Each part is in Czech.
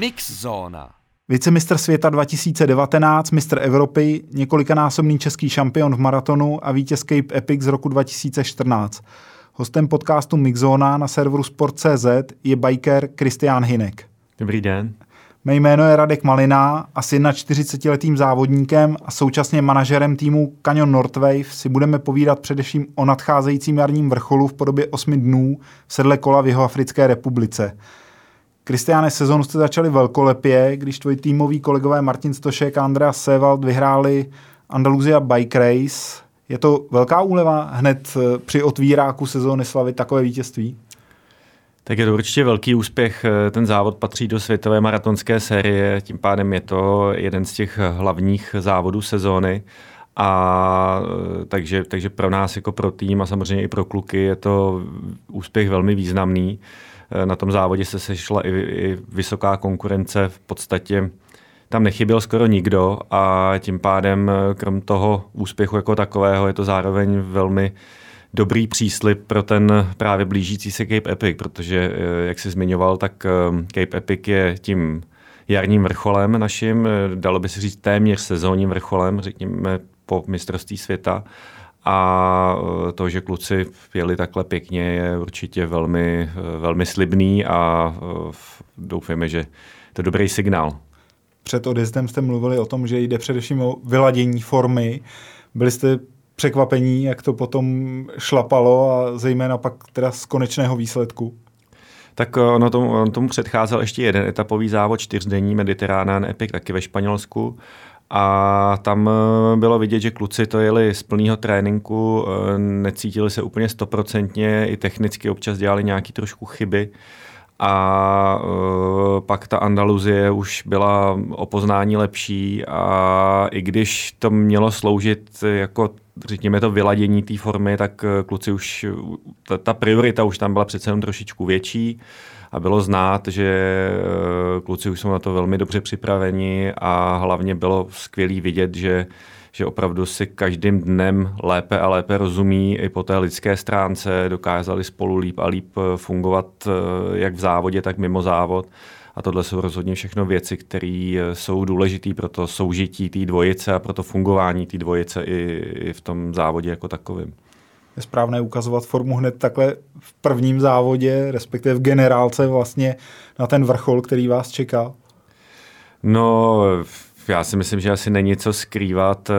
Mix Zóna. Vicemistr světa 2019, mistr Evropy, několikanásobný český šampion v maratonu a vítěz Cape Epic z roku 2014. Hostem podcastu Mixzona na serveru Sport.cz je biker Kristián Hinek. Dobrý den. Mé jméno je Radek Malina a s 41-letým závodníkem a současně manažerem týmu Canyon Northwave si budeme povídat především o nadcházejícím jarním vrcholu v podobě 8 dnů v sedle kola v jeho Africké republice. Kristiáne, sezonu jste začali velkolepě, když tvoji týmoví kolegové Martin Stošek a Andreas Sevald vyhráli Andaluzia Bike Race. Je to velká úleva hned eh, při otvíráku sezóny slavit takové vítězství? Tak je to určitě velký úspěch. Eh, ten závod patří do světové maratonské série, tím pádem je to jeden z těch hlavních závodů sezóny. A eh, takže, takže pro nás jako pro tým a samozřejmě i pro kluky je to úspěch velmi významný. Na tom závodě se sešla i, i vysoká konkurence, v podstatě tam nechyběl skoro nikdo a tím pádem krom toho úspěchu jako takového je to zároveň velmi dobrý příslip pro ten právě blížící se Cape Epic, protože, eh, jak jsi zmiňoval, tak eh, Cape Epic je tím jarním vrcholem naším, eh, dalo by se říct téměř sezónním vrcholem, řekněme po mistrovství světa. A to, že kluci jeli takhle pěkně, je určitě velmi, velmi slibný a doufáme, že to je dobrý signál. Před odjezdem jste mluvili o tom, že jde především o vyladění formy. Byli jste překvapení, jak to potom šlapalo a zejména pak teda z konečného výsledku? Tak ono tomu, on tomu předcházel ještě jeden etapový závod, čtyřdenní Mediterránán Epic, taky ve Španělsku. A tam eh, bylo vidět, že kluci to jeli z plného tréninku, eh, necítili se úplně stoprocentně, i technicky občas dělali nějaké trošku chyby. A uh, pak ta Andaluzie už byla o poznání lepší a i když to mělo sloužit jako řekněme to vyladění té formy, tak kluci už, ta, ta priorita už tam byla přece jenom trošičku větší a bylo znát, že kluci už jsou na to velmi dobře připraveni a hlavně bylo skvělý vidět, že že opravdu si každým dnem lépe a lépe rozumí i po té lidské stránce, dokázali spolu líp a líp eh, fungovat eh, jak v závodě, tak mimo závod. A tohle jsou rozhodně všechno věci, které eh, jsou důležité pro to soužití té dvojice a pro to fungování té dvojice i, i v tom závodě jako takovým. Je správné ukazovat formu hned takhle v prvním závodě, respektive v generálce vlastně na ten vrchol, který vás čeká? No, já si myslím, že asi není co skrývat. Eh,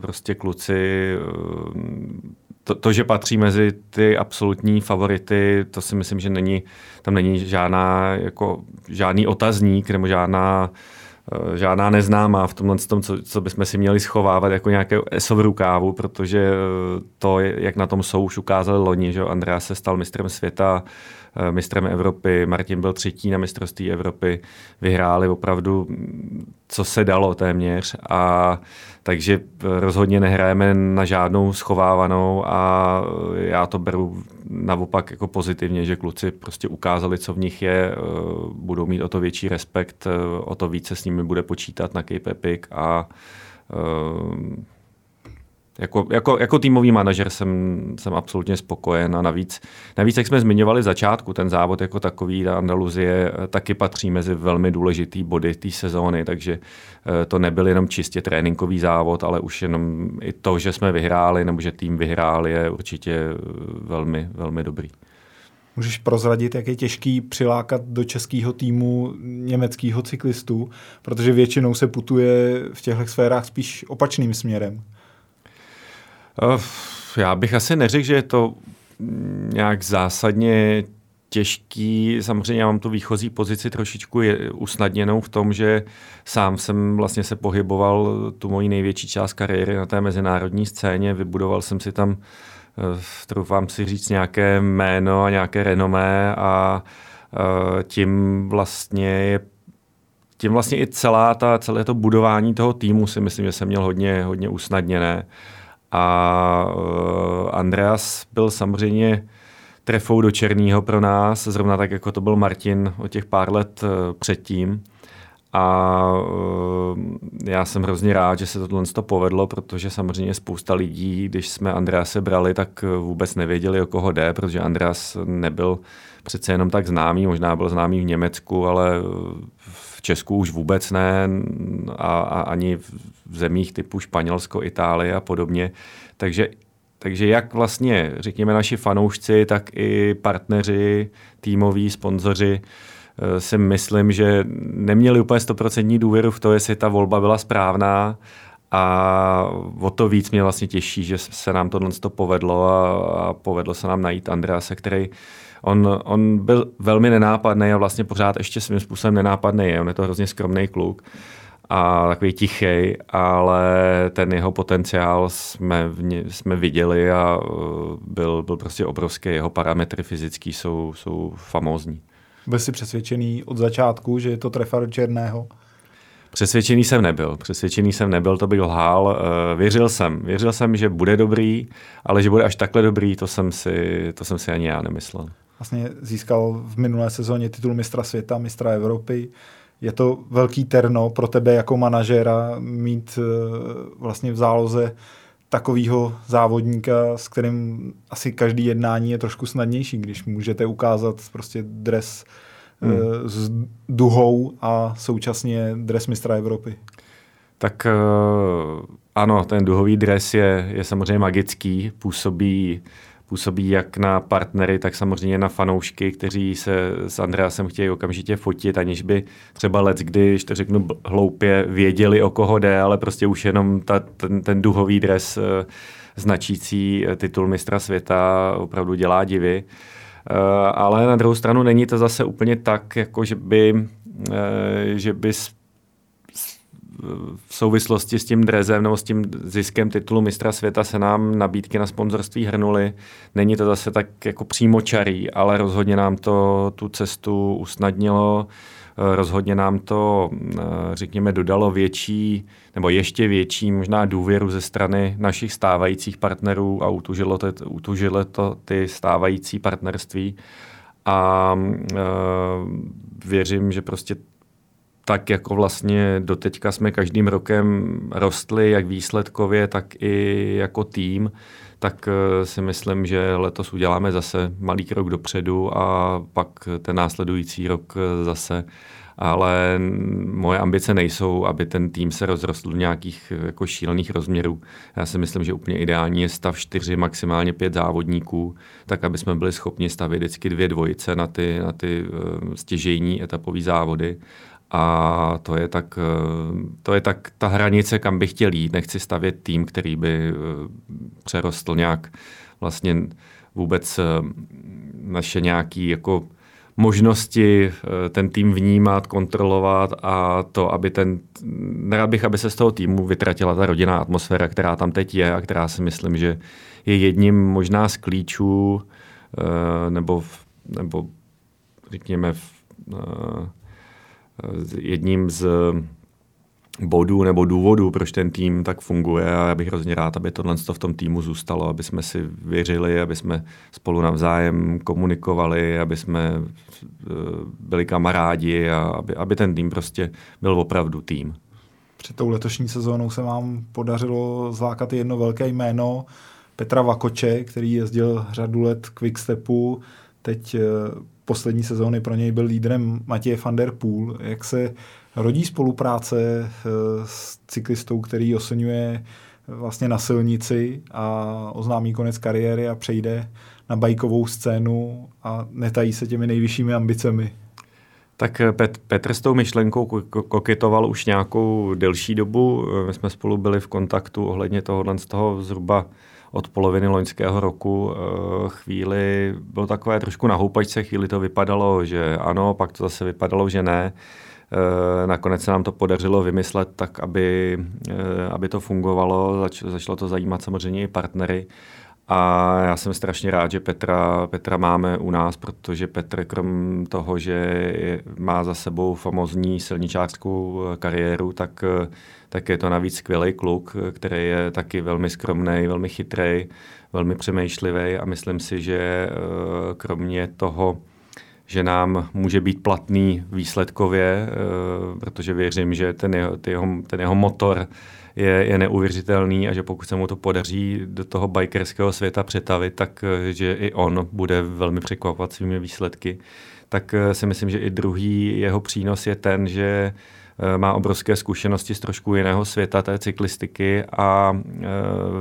prostě kluci, eh, to, to, že patří mezi ty absolutní favority, to si myslím, že není, tam není žádná, jako, žádný otazník nebo žádná eh, žádná neznámá v tomhle tom, co, co bychom si měli schovávat jako nějaké ESO v rukávu, protože to, jak na tom jsou, už ukázali loni, že Andrea se stal mistrem světa, Eh, mistrem Evropy, Martin byl třetí na mistrovství Evropy, vyhráli opravdu, co se dalo téměř. A takže rozhodně nehrajeme na žádnou schovávanou a já to beru naopak jako pozitivně, že kluci prostě ukázali, co v nich je, eh, budou mít o to větší respekt, eh, o to více s nimi bude počítat na Cape Epic a jako, jako, jako týmový manažer jsem, jsem absolutně spokojen a navíc, navíc, jak jsme zmiňovali začátku, ten závod jako takový, ta Andaluzie eh, taky patří mezi velmi důležitý body té sezóny, takže eh, to nebyl jenom čistě tréninkový závod, ale už jenom i to, že jsme vyhráli nebo že tým vyhrál, je určitě eh, velmi, velmi dobrý. Můžeš prozradit, jak je těžký přilákat do českého týmu německého cyklistu, protože většinou se putuje v těchto sférách spíš opačným směrem. Eh, já bych asi neřekl, že je to nějak zásadně těžký. Samozřejmě já mám tu výchozí pozici trošičku usnadněnou v tom, že sám jsem vlastně se pohyboval tu moji největší část kariéry na té mezinárodní scéně. Vybudoval jsem si tam, eh, troufám si říct, nějaké jméno a nějaké renomé a eh, tím vlastně je tím vlastně i celá ta, celé to budování toho týmu si myslím, že jsem měl hodně, hodně usnadněné. A uh, Andreas byl samozřejmě trefou do černého pro nás, zrovna tak, jako to byl Martin o těch pár let uh, předtím. A uh, já jsem hrozně rád, že se tohle to povedlo, protože samozřejmě spousta lidí, když jsme Andrease brali, tak vůbec nevěděli, o koho jde, protože Andreas nebyl přece jenom tak známý, možná byl známý v Německu, ale v Česku už vůbec ne a, a ani v zemích typu Španělsko, Itálie a podobně. Takže takže jak vlastně, řekněme, naši fanoušci, tak i partneři, týmoví, sponzoři eh, si myslím, že neměli úplně stoprocentní důvěru v to, jestli ta volba byla správná a o to víc mě vlastně těší, že se nám tohle povedlo a, a povedlo se nám najít Andrease, který on, on byl velmi nenápadný a vlastně pořád ještě svým způsobem nenápadný je. On je to hrozně skromný kluk a takový tichý, ale ten jeho potenciál jsme, v ně, jsme viděli a uh, byl, byl prostě obrovský. Jeho parametry fyzický jsou, jsou famózní. Byl jsi přesvědčený od začátku, že je to trefa do černého? Přesvědčený jsem nebyl. Přesvědčený jsem nebyl, to bych lhál. Uh, věřil jsem. Věřil jsem, že bude dobrý, ale že bude až takhle dobrý, to jsem si, to jsem si ani já nemyslel. Vlastně získal v minulé sezóně titul mistra světa, mistra Evropy je to velký terno pro tebe jako manažera mít eh, vlastně v záloze takového závodníka, s kterým asi každý jednání je trošku snadnější, když můžete ukázat prostě dres eh, hmm. s duhou a současně dres mistra Evropy. Tak eh, ano, ten duhový dres je, je samozřejmě magický, působí působí jak na partnery, tak samozřejmě na fanoušky, kteří se s Andreasem chtějí okamžitě fotit, aniž by třeba let, když to řeknu hloupě, věděli, o koho jde, ale prostě už jenom ta, ten, ten duhový dres eh, značící eh, titul mistra světa opravdu dělá divy. Eh, ale na druhou stranu není to zase úplně tak, jako že by, že by v souvislosti s tím drezem nebo s tím ziskem titulu mistra světa se nám nabídky na sponzorství hrnuly. Není to zase tak jako přímočarý, ale rozhodně nám to tu cestu usnadnilo. Rozhodně nám to, řekněme, dodalo větší nebo ještě větší možná důvěru ze strany našich stávajících partnerů a utužilo to, utužilo to ty stávající partnerství. A e, věřím, že prostě tak jako vlastně doteďka jsme každým rokem rostli, jak výsledkově, tak i jako tým, tak eh, si myslím, že letos uděláme zase malý krok dopředu a pak ten následující rok eh, zase. Ale moje ambice nejsou, aby ten tým se rozrostl do nějakých eh, jako šílených rozměrů. Já si myslím, že úplně ideální je stav čtyři, maximálně pět závodníků, tak aby jsme byli schopni stavit vždycky dvě dvojice na ty, na ty stěžejní etapové závody a to je, tak, eh, to je tak ta hranice, kam bych chtěl jít. Nechci stavět tým, který by eh, přerostl nějak vlastně vůbec eh, naše nějaký jako možnosti ten tým vnímat, kontrolovat a to, aby ten, nerad bych, aby se z toho týmu vytratila ta rodinná atmosféra, která tam teď je a která si myslím, že je jedním možná z klíčů nebo, nebo řekněme jedním z bodů nebo důvodů, proč ten tým tak funguje a já bych hrozně rád, aby tohle v tom týmu zůstalo, aby jsme si věřili, aby jsme spolu navzájem komunikovali, aby jsme eh, byli kamarádi a aby, aby ten tým prostě byl opravdu tým. Před tou letošní sezónou se vám podařilo zlákat jedno velké jméno Petra Vakoče, který jezdil řadu let Quickstepu, teď eh, poslední sezóny pro něj byl lídrem Matěje van der Poel. Jak se rodí spolupráce eh, s cyklistou, který osenuje vlastně na silnici a oznámí konec kariéry a přejde na bajkovou scénu a netají se těmi nejvyššími ambicemi? Tak eh, Pet, Petr s tou myšlenkou koketoval už nějakou delší dobu. My jsme spolu byli v kontaktu ohledně tohohle z toho zhruba od poloviny loňského roku eh, chvíli bylo takové trošku na houpačce, chvíli to vypadalo, že ano, pak to zase vypadalo, že ne. Eh, nakonec se nám to podařilo vymyslet tak, aby, eh, aby to fungovalo, Zač, začalo to zajímat samozřejmě i partnery. A já jsem strašně rád, že Petra, Petra máme u nás, protože Petr krom toho, že má za sebou famozní silničářskou kariéru, tak, tak je to navíc skvělý kluk, který je taky velmi skromný, velmi chytrý, velmi přemýšlivý a myslím si, že eh, kromě toho, že nám může být platný výsledkově, eh, protože věřím, že ten jeho, ten jeho, ten jeho motor je, je neuvěřitelný a že pokud se mu to podaří do toho bikerského světa přetavit, tak eh, že i on bude velmi překvapovat svými výsledky. Tak eh, si myslím, že i druhý jeho přínos je ten, že má obrovské zkušenosti z trošku jiného světa té cyklistiky a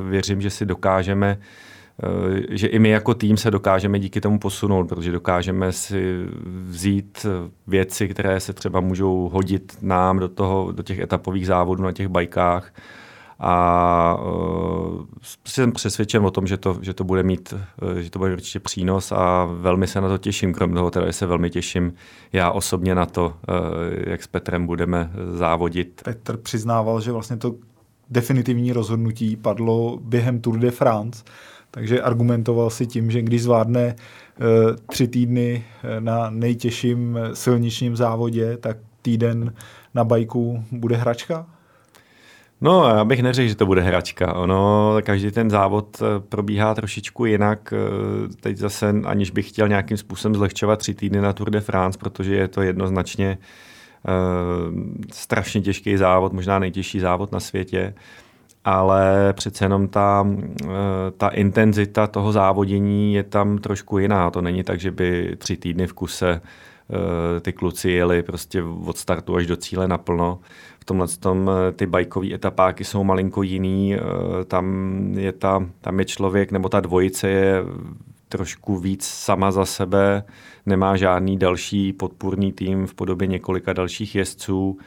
věřím, že si dokážeme že i my jako tým se dokážeme díky tomu posunout, protože dokážeme si vzít věci, které se třeba můžou hodit nám do, toho, do těch etapových závodů na těch bajkách a uh, jsem přesvědčen o tom, že to, že to bude mít, že to bude určitě přínos a velmi se na to těším. Kromě toho teda se velmi těším já osobně na to, uh, jak s Petrem budeme závodit. Petr přiznával, že vlastně to definitivní rozhodnutí padlo během Tour de France takže argumentoval si tím, že když zvládne eh, tři týdny eh, na nejtěžším eh, silničním závodě, tak týden na bajku bude hračka? No, já bych neřekl, že to bude hračka. Ono, každý ten závod probíhá trošičku jinak. Teď zase, aniž bych chtěl nějakým způsobem zlehčovat tři týdny na Tour de France, protože je to jednoznačně uh, strašně těžký závod, možná nejtěžší závod na světě ale přece jenom ta, eh, ta intenzita toho závodění je tam trošku jiná. To není tak, že by tři týdny v kuse eh, ty kluci jeli prostě od startu až do cíle naplno. V tomhle tom eh, ty bajkové etapáky jsou malinko jiný, tam je, ta, tam je člověk, nebo ta dvojice je trošku víc sama za sebe, nemá žádný další podpůrný tým v podobě několika dalších jezdců.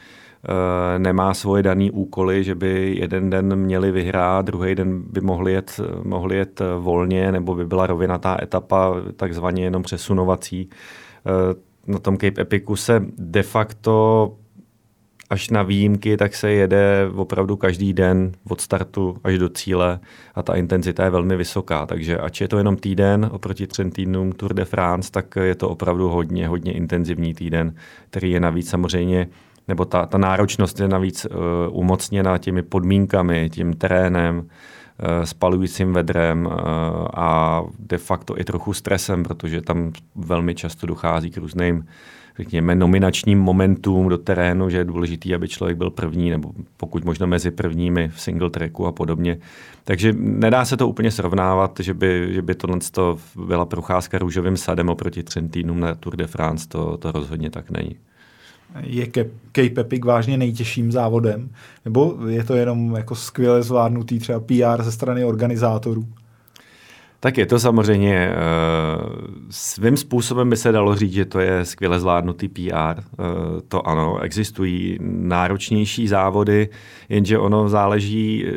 Eh, nemá svoje dané úkoly, že by jeden den měli vyhrát, druhý den by mohli jet, mohli jet eh, volně, nebo by byla rovinatá etapa, takzvaně jenom přesunovací. Eh, na tom Cape Epicu se de facto až na výjimky, tak se jede opravdu každý den od startu až do cíle a ta intenzita je velmi vysoká. Takže ač je to jenom týden oproti třem týdnům Tour de France, tak je to opravdu hodně, hodně intenzivní týden, který je navíc samozřejmě nebo ta, ta náročnost je navíc uh, umocněna těmi podmínkami, tím terénem, uh, spalujícím vedrem uh, a de facto i trochu stresem, protože tam velmi často dochází k různým řekněme, nominačním momentům do terénu, že je důležité, aby člověk byl první, nebo pokud možno mezi prvními v single tracku a podobně. Takže nedá se to úplně srovnávat, že by, že by tohle byla procházka růžovým sadem oproti třem týdnům na Tour de France, to, to rozhodně tak není je Cape Epic vážně nejtěžším závodem? Nebo je to jenom jako skvěle zvládnutý třeba PR ze strany organizátorů? Tak je to samozřejmě, uh, svým způsobem by se dalo říct, že to je skvěle zvládnutý PR. Eh, to ano, existují náročnější závody, jenže ono záleží, eh,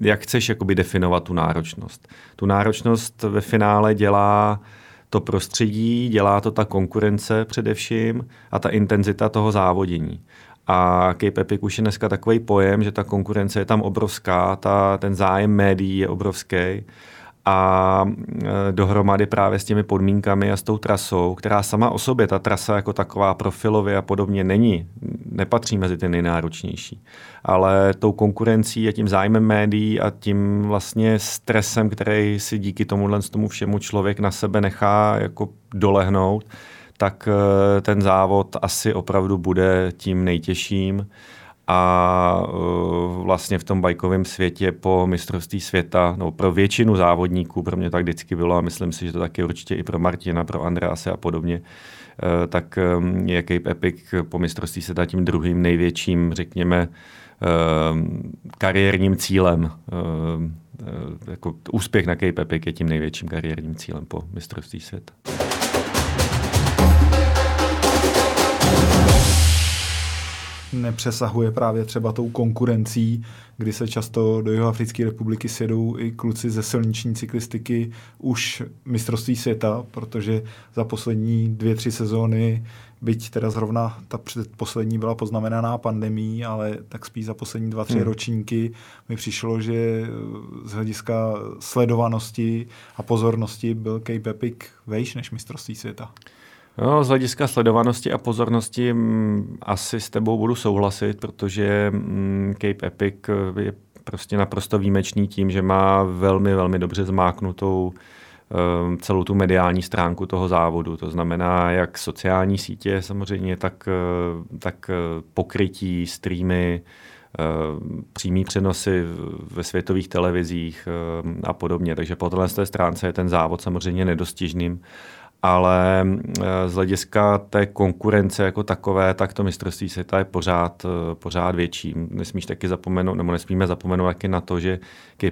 jak chceš jakoby definovat tu náročnost. Tu náročnost ve finále dělá uh, to prostředí, dělá to ta konkurence především a ta intenzita toho závodění. A Cape Epic už je dneska takový pojem, že ta konkurence je tam obrovská, ta, ten zájem médií je obrovský a e, dohromady právě s těmi podmínkami a s tou trasou, která sama o sobě, ta trasa jako taková profilově a podobně není, nepatří mezi ty nejnáročnější. Ale tou konkurencí a tím zájmem médií a tím vlastně stresem, který si díky tomuhle tomu všemu člověk na sebe nechá jako dolehnout, tak e, ten závod asi opravdu bude tím nejtěžším a uh, vlastně v tom bajkovém světě po mistrovství světa, no pro většinu závodníků, pro mě tak vždycky bylo a myslím si, že to taky určitě i pro Martina, pro Andrease a podobně, uh, tak um, je Cape Epic po mistrovství světa tím druhým největším, řekněme, uh, kariérním cílem. Jako úspěch na Cape Epic je tím největším kariérním cílem po mistrovství světa. Nepřesahuje právě třeba tou konkurencí, kdy se často do Jihoafrické republiky sjedou i kluci ze silniční cyklistiky už mistrovství světa, protože za poslední dvě, tři sezóny byť teda zrovna ta předposlední byla poznamenaná pandemí, ale tak spíš za poslední dva, tři hmm. ročníky mi přišlo, že z hlediska sledovanosti a pozornosti byl Cape Epic vejš než mistrovství světa. No, z hlediska sledovanosti a pozornosti m, mm, asi s tebou budu souhlasit, protože m, mm, Cape Epic je prostě naprosto výjimečný tím, že má velmi, velmi dobře zmáknutou um, celou tu mediální stránku toho závodu. To znamená, jak sociální sítě samozřejmě, tak, uh, tak uh, pokrytí, streamy, uh, přímý přenosy ve světových televizích a podobně. Takže po této stránce je ten závod samozřejmě nedostižným ale z hlediska té konkurence jako takové, tak to mistrovství světa je pořád, pořád větší. Nesmíš taky zapomenout, nebo nesmíme zapomenout taky na to, že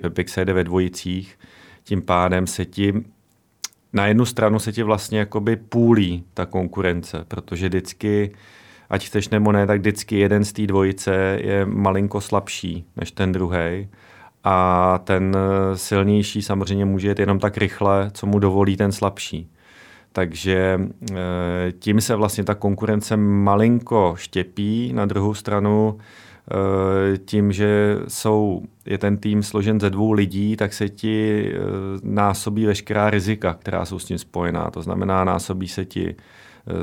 Epic se jede ve dvojicích, tím pádem se ti na jednu stranu se ti vlastně jakoby půlí ta konkurence, protože vždycky, ať chceš nebo ne, tak vždycky jeden z té dvojice je malinko slabší než ten druhý. A ten silnější samozřejmě může jet jenom tak rychle, co mu dovolí ten slabší. Takže eh, tím se vlastně ta konkurence malinko štěpí. Na druhou stranu eh, tím, že jsou, je ten tým složen ze dvou lidí, tak se ti eh, násobí veškerá rizika, která jsou s tím spojená. To znamená, násobí se ti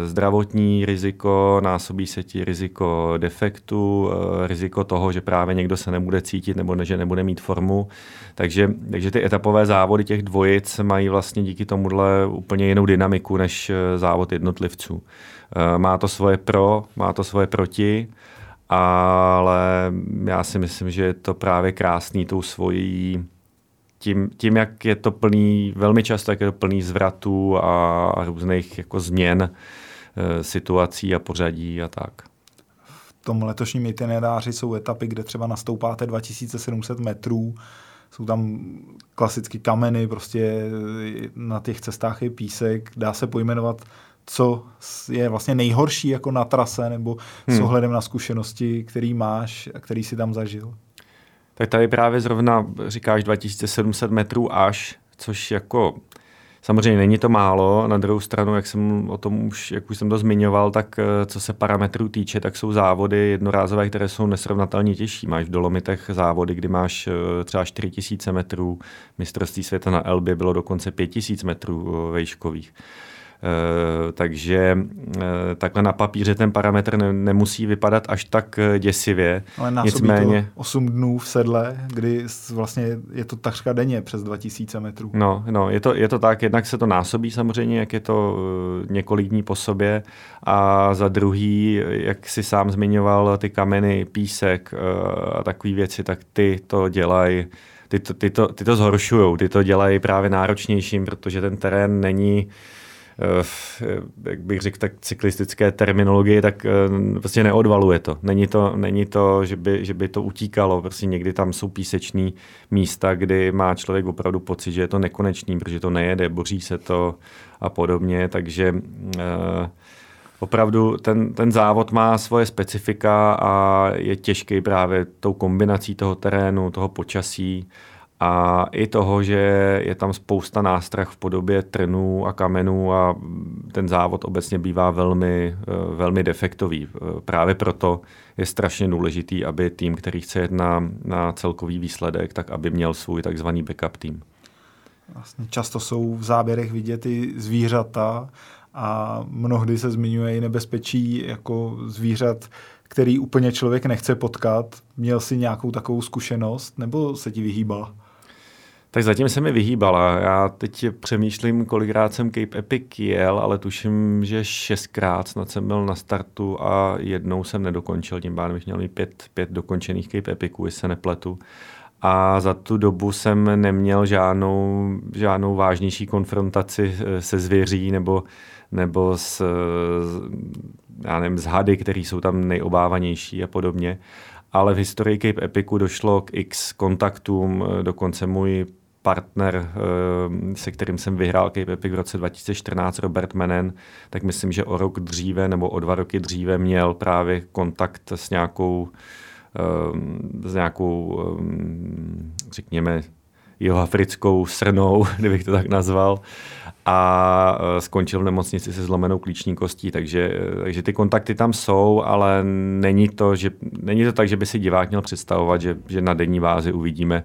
zdravotní riziko, násobí se ti riziko defektu, eh, riziko toho, že právě někdo se nebude cítit nebo ne, že nebude mít formu. Takže, takže ty etapové závody těch dvojic mají vlastně díky tomuhle úplně jinou dynamiku než eh, závod jednotlivců. Eh, má to svoje pro, má to svoje proti, ale já si myslím, že je to právě krásný tou svojí tím, tím, jak je to plný, velmi často, jak je to plný zvratů a, a různých jako změn e, situací a pořadí a tak. V tom letošním itineráři jsou etapy, kde třeba nastoupáte 2700 metrů, jsou tam klasicky kameny, prostě na těch cestách je písek, dá se pojmenovat, co je vlastně nejhorší jako na trase, nebo hmm. s ohledem na zkušenosti, který máš a který si tam zažil tak tady právě zrovna říkáš 2700 metrů až, což jako Samozřejmě není to málo, na druhou stranu, jak jsem o tom už, jak už jsem to zmiňoval, tak eh, co se parametrů týče, tak jsou závody jednorázové, které jsou nesrovnatelně těžší. Máš v Dolomitech závody, kdy máš eh, třeba 4000 metrů, mistrovství světa na Elbě bylo dokonce 5000 metrů eh, vejškových. Eh, takže eh, takhle na papíře ten parametr ne, nemusí vypadat až tak eh, děsivě. Ale Nicméně... to 8 dnů v sedle, kdy vlastně je to takřka denně přes 2000 metrů. No, no je, to, je to tak, jednak se to násobí samozřejmě, jak je to několik dní po sobě a za druhý, jak si sám zmiňoval, ty kameny, písek a takové věci, tak ty to dělají ty to, ty to, ty to zhoršují, ty to dělají právě náročnějším, protože ten terén není Eh, jak bych řekl, tak cyklistické terminologie, tak eh, prostě neodvaluje to. Není to, není to že, by, že by to utíkalo. Prostě někdy tam jsou písečný místa, kdy má člověk opravdu pocit, že je to nekonečný, protože to nejede, boří se to a podobně. Takže eh, opravdu ten, ten závod má svoje specifika a je těžký právě tou kombinací toho terénu, toho počasí a i toho, že je tam spousta nástrah v podobě trnů a kamenů a ten závod obecně bývá velmi, eh, velmi defektový. Eh, právě proto je strašně důležitý, aby tým, který chce jet na, na celkový výsledek, tak aby měl svůj takzvaný backup tým. Vlastně často jsou v záběrech vidět i zvířata a mnohdy se zmiňuje i nebezpečí jako zvířat, který úplně člověk nechce potkat. Měl si nějakou takovou zkušenost nebo se ti vyhýbala? Tak zatím se mi vyhýbala. Já teď přemýšlím, kolikrát jsem Cape Epic jel, ale tuším, že šestkrát snad jsem byl na startu a jednou jsem nedokončil, tím pádem bych měl mít pět, pět dokončených Cape Epiců, jestli se nepletu. A za tu dobu jsem neměl žádnou, žádnou vážnější konfrontaci eh, se zvěří nebo, nebo s, já nevím, s hady, které jsou tam nejobávanější a podobně ale v historii Cape Epicu došlo k x kontaktům, eh, dokonce můj partner, eh, se kterým jsem vyhrál Cape Epic v roce 2014, Robert Menen, tak myslím, že o rok dříve nebo o dva roky dříve měl právě kontakt s nějakou, eh, s nějakou řekněme, jihoafrickou srnou, kdybych to tak nazval a skončil v nemocnici se zlomenou klíční kostí, takže, takže ty kontakty tam jsou, ale není to, že, není to tak, že by si divák měl představovat, že, že na denní bázi uvidíme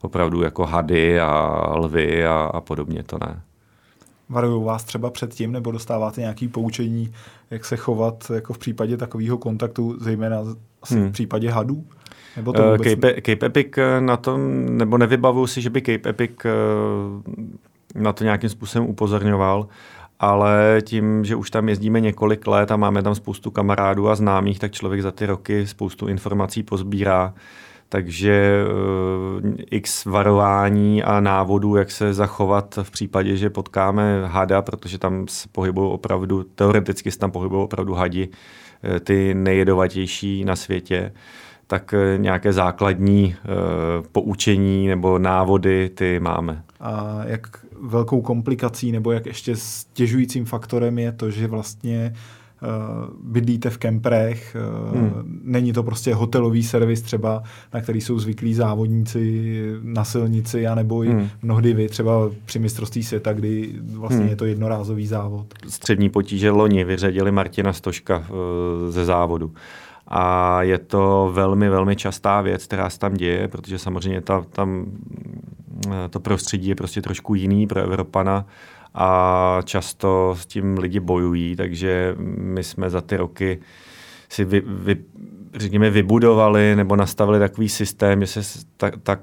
opravdu jako hady a lvy a, a podobně, to ne. Varují vás třeba před tím, nebo dostáváte nějaké poučení, jak se chovat jako v případě takového kontaktu, zejména asi hmm. v případě hadů? Nebo to vůbec... Cape, Cape Epic na tom, nebo nevybavuju si, že by Cape Epic na to nějakým způsobem upozorňoval, ale tím, že už tam jezdíme několik let a máme tam spoustu kamarádů a známých, tak člověk za ty roky spoustu informací pozbírá. Takže uh, x varování a návodů, jak se zachovat v případě, že potkáme hada, protože tam se pohybují opravdu, teoreticky se tam pohybují opravdu hadi, eh, ty nejjedovatější na světě tak eh, nějaké základní poučení nebo návody ty máme. A jak velkou komplikací nebo jak ještě stěžujícím faktorem je to, že vlastně bydlíte v kemprech, uh, hmm. není to prostě hotelový servis třeba, na který jsou zvyklí závodníci na silnici, anebo i hmm. mnohdy vy třeba při mistrovství světa, kdy vlastně hmm. je to jednorázový závod. Střední potíže loni vyřadili Martina Stoška uh, ze závodu. A je to velmi, velmi častá věc, která se tam děje, protože samozřejmě ta, tam to prostředí je prostě trošku jiný pro Evropana a často s tím lidi bojují, takže my jsme za ty roky si vy, vy, řekněme, vybudovali nebo nastavili takový systém, že se, tak, tak,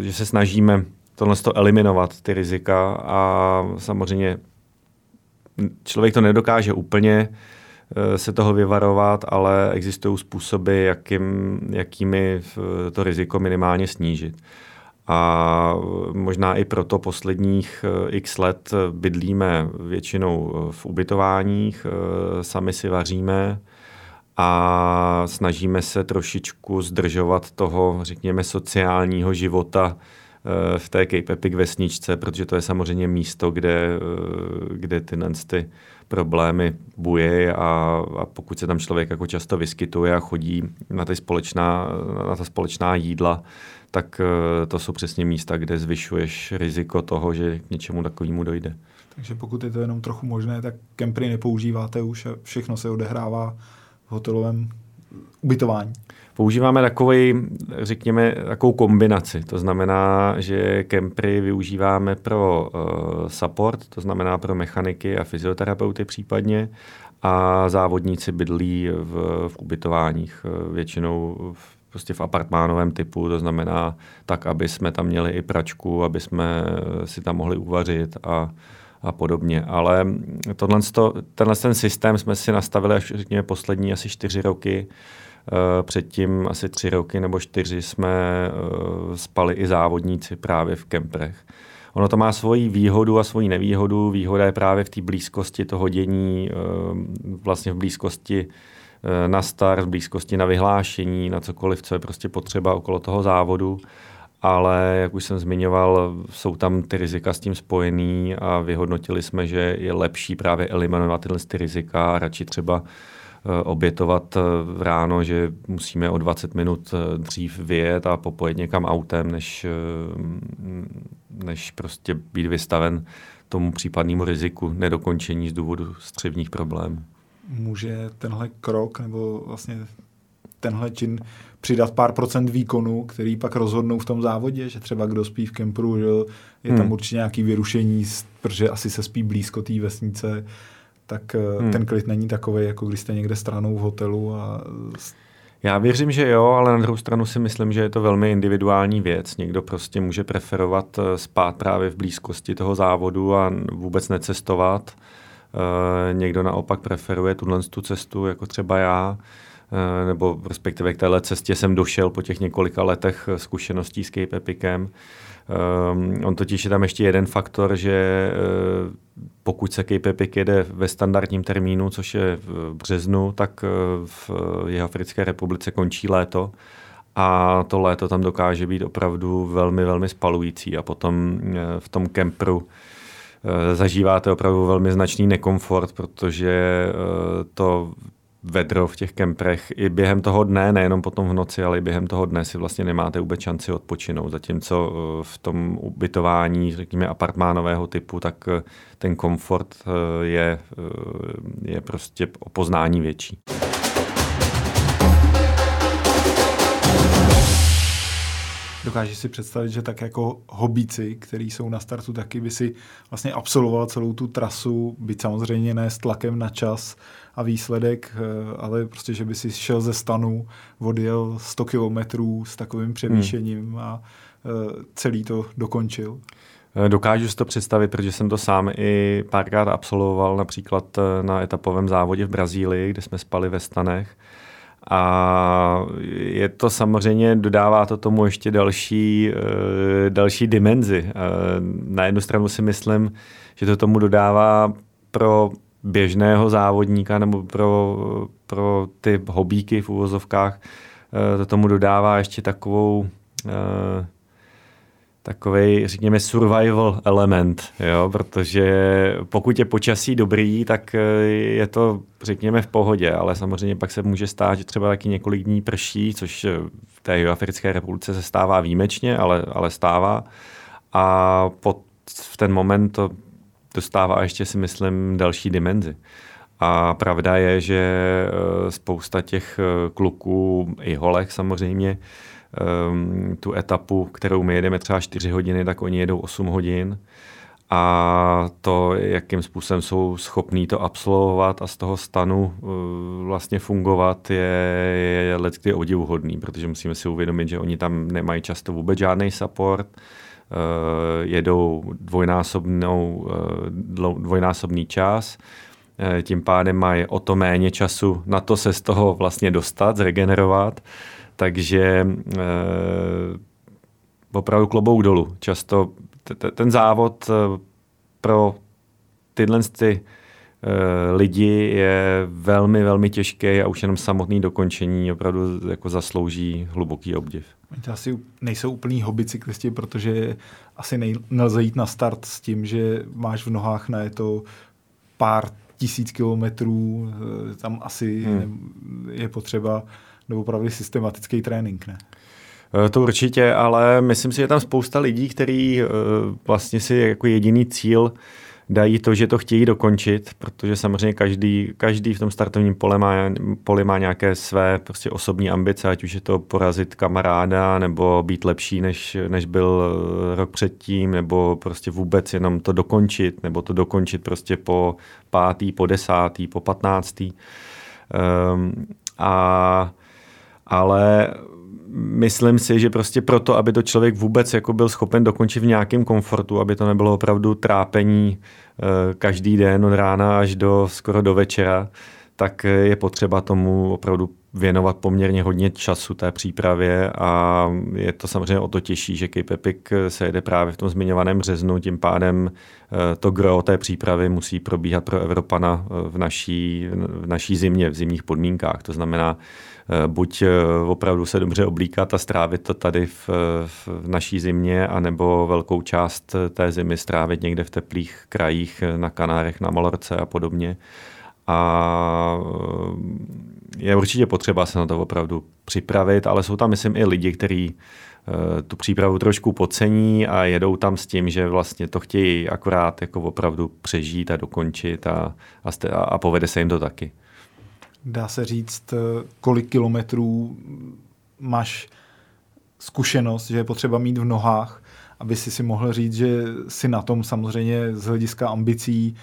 že se snažíme tohle to eliminovat, ty rizika a samozřejmě člověk to nedokáže úplně eh, se toho vyvarovat, ale existují způsoby, jakým, jakými to riziko minimálně snížit. A možná i proto posledních eh, x let bydlíme většinou eh, v ubytováních, eh, sami si vaříme a snažíme se trošičku zdržovat toho, řekněme, sociálního života v té Cape Epic vesničce, protože to je samozřejmě místo, kde, kde ty, ty problémy buje a, a pokud se tam člověk jako často vyskytuje a chodí na, ty společná, na ta společná jídla, tak eh, to jsou přesně místa, kde zvyšuješ riziko toho, že k něčemu takovému dojde. Takže pokud je to jenom trochu možné, tak kempry nepoužíváte už a všechno se odehrává v hotelovém ubytování. Používáme takový, řekněme, takovou kombinaci. To znamená, že kempry využíváme pro uh, support, to znamená pro mechaniky a fyzioterapeuty případně, a závodníci bydlí v, v ubytováních, eh, většinou v prostě v apartmánovém typu, to znamená tak, aby jsme tam měli i pračku, aby jsme si tam mohli uvařit a, a podobně. Ale tohle, tenhle ten systém jsme si nastavili až řekněme poslední asi čtyři roky. Eh, předtím asi tři roky nebo čtyři jsme eh, spali i závodníci právě v kemprech. Ono to má svoji výhodu a svoji nevýhodu. Výhoda je právě v té blízkosti toho dění, eh, vlastně v blízkosti na start, blízkosti na vyhlášení, na cokoliv, co je prostě potřeba okolo toho závodu. Ale, jak už jsem zmiňoval, jsou tam ty rizika s tím spojený a vyhodnotili jsme, že je lepší právě eliminovat tyhle ty rizika a radši třeba eh, obětovat eh, ráno, že musíme o 20 minut dřív vyjet a popojet někam autem, než, než prostě být vystaven tomu případnému riziku nedokončení z důvodu střevních problémů může tenhle krok nebo vlastně tenhle čin přidat pár procent výkonu, který pak rozhodnou v tom závodě, že třeba kdo spí v kempru, že je hmm. tam určitě nějaký vyrušení, protože asi se spí blízko té vesnice, tak eh, hmm. ten klid není takový, jako když jste někde stranou v hotelu a já věřím, že jo, ale na druhou stranu si myslím, že je to velmi individuální věc. Někdo prostě může preferovat eh, spát právě v blízkosti toho závodu a vůbec necestovat. Eh, někdo naopak preferuje tuhle tu cestu, jako třeba já, eh, nebo respektive k téhle cestě jsem došel po těch několika letech zkušeností s Cape Epicem. Um, on totiž je tam ještě jeden faktor, že uh, pokud se Cape Epic jede ve standardním termínu, což je v březnu, tak v Jihoafrické republice končí léto a to léto tam dokáže být opravdu velmi, velmi spalující a potom v tom kempru zažíváte opravdu velmi značný nekomfort, protože eh, to vedro v těch kemprech i během toho dne, nejenom potom v noci, ale i během toho dne si vlastně nemáte vůbec šanci odpočinout. Zatímco eh, v tom ubytování, řekněme, apartmánového typu, tak eh, ten komfort eh, je, je prostě o poznání větší. Dokážeš si představit, že tak jako hobíci, kteří jsou na startu, taky by si vlastně absolvoval celou tu trasu, byť samozřejmě ne s tlakem na čas a výsledek, eh, ale prostě, že by si šel ze stanu, odjel 100 kilometrů s takovým přemýšlením hmm. a eh, celý to dokončil. Eh, dokážu si to představit, protože jsem to sám i párkrát absolvoval, například na etapovém závodě v Brazílii, kde jsme spali ve stanech a je to samozřejmě, dodává to tomu ještě další, uh, další dimenzi. Uh, na jednu stranu si myslím, že to tomu dodává pro běžného závodníka nebo pro, pro ty hobíky v úvozovkách, uh, to tomu dodává ještě takovou takový, řekněme, survival element, jo? protože pokud je počasí dobrý, tak eh, je to, řekněme, v pohodě, ale samozřejmě pak se může stát, že třeba taky několik dní prší, což eh, v té Africké republice se stává výjimečně, ale, ale stává. A pod, v ten moment to dostává ještě, si myslím, další dimenzi. A pravda je, že eh, spousta těch kluků, i holek samozřejmě, um, tu etapu, kterou my jedeme třeba 4 hodiny, tak oni jedou 8 hodin a to, jakým způsobem jsou schopní to absolvovat a z toho stanu uh, vlastně fungovat, je, je lecky odivuhodný, protože musíme si uvědomit, že oni tam nemají často vůbec žádný support, uh, jedou dvojnásobnou, uh, dvojnásobný čas, uh, tím pádem mají o to méně času na to se z toho vlastně dostat, zregenerovat. Takže e, opravdu klobouk dolů. Často t- ten závod e, pro tyhle ty, e, lidi je velmi, velmi těžký a už jenom samotný dokončení opravdu jako zaslouží hluboký obdiv. Oni to asi nejsou úplný hobby cyklisti, protože asi nej, nelze jít na start s tím, že máš v nohách na je to pár tisíc kilometrů, tam asi hmm. je potřeba opravdu systematický trénink, ne? Eh, to určitě, ale myslím si, že je tam spousta lidí, kteří eh, vlastně si jako jediný cíl dají to, že to chtějí dokončit, protože samozřejmě každý, každý v tom startovním pole má, poli má nějaké své prostě osobní ambice, ať už je to porazit kamaráda, nebo být lepší, než, než byl eh, rok předtím, nebo prostě vůbec jenom to dokončit, nebo to dokončit prostě po pátý, po desátý, po patnáctý. Um, a ale myslím si, že prostě proto, aby to člověk vůbec jako byl schopen dokončit v nějakém komfortu, aby to nebylo opravdu trápení eh, každý den od rána až do skoro do večera, tak je potřeba tomu opravdu věnovat poměrně hodně času té přípravě a je to samozřejmě o to těžší, že Epic se jede právě v tom zmiňovaném březnu, tím pádem eh, to gro té přípravy musí probíhat pro Evropana eh, v naší, v naší zimě, v zimních podmínkách. To znamená, buď eh, opravdu se dobře oblíkat a strávit to tady v, v naší zimě, anebo velkou část té zimy strávit někde v teplých krajích eh, na Kanárech, na Malorce a podobně. A je určitě potřeba se na to opravdu připravit, ale jsou tam, myslím, i lidi, kteří tu přípravu trošku podcení a jedou tam s tím, že vlastně to chtějí akorát jako opravdu přežít a dokončit a, a, a povede se jim to taky dá se říct, kolik kilometrů máš zkušenost, že je potřeba mít v nohách, aby si si mohl říct, že si na tom samozřejmě z hlediska ambicí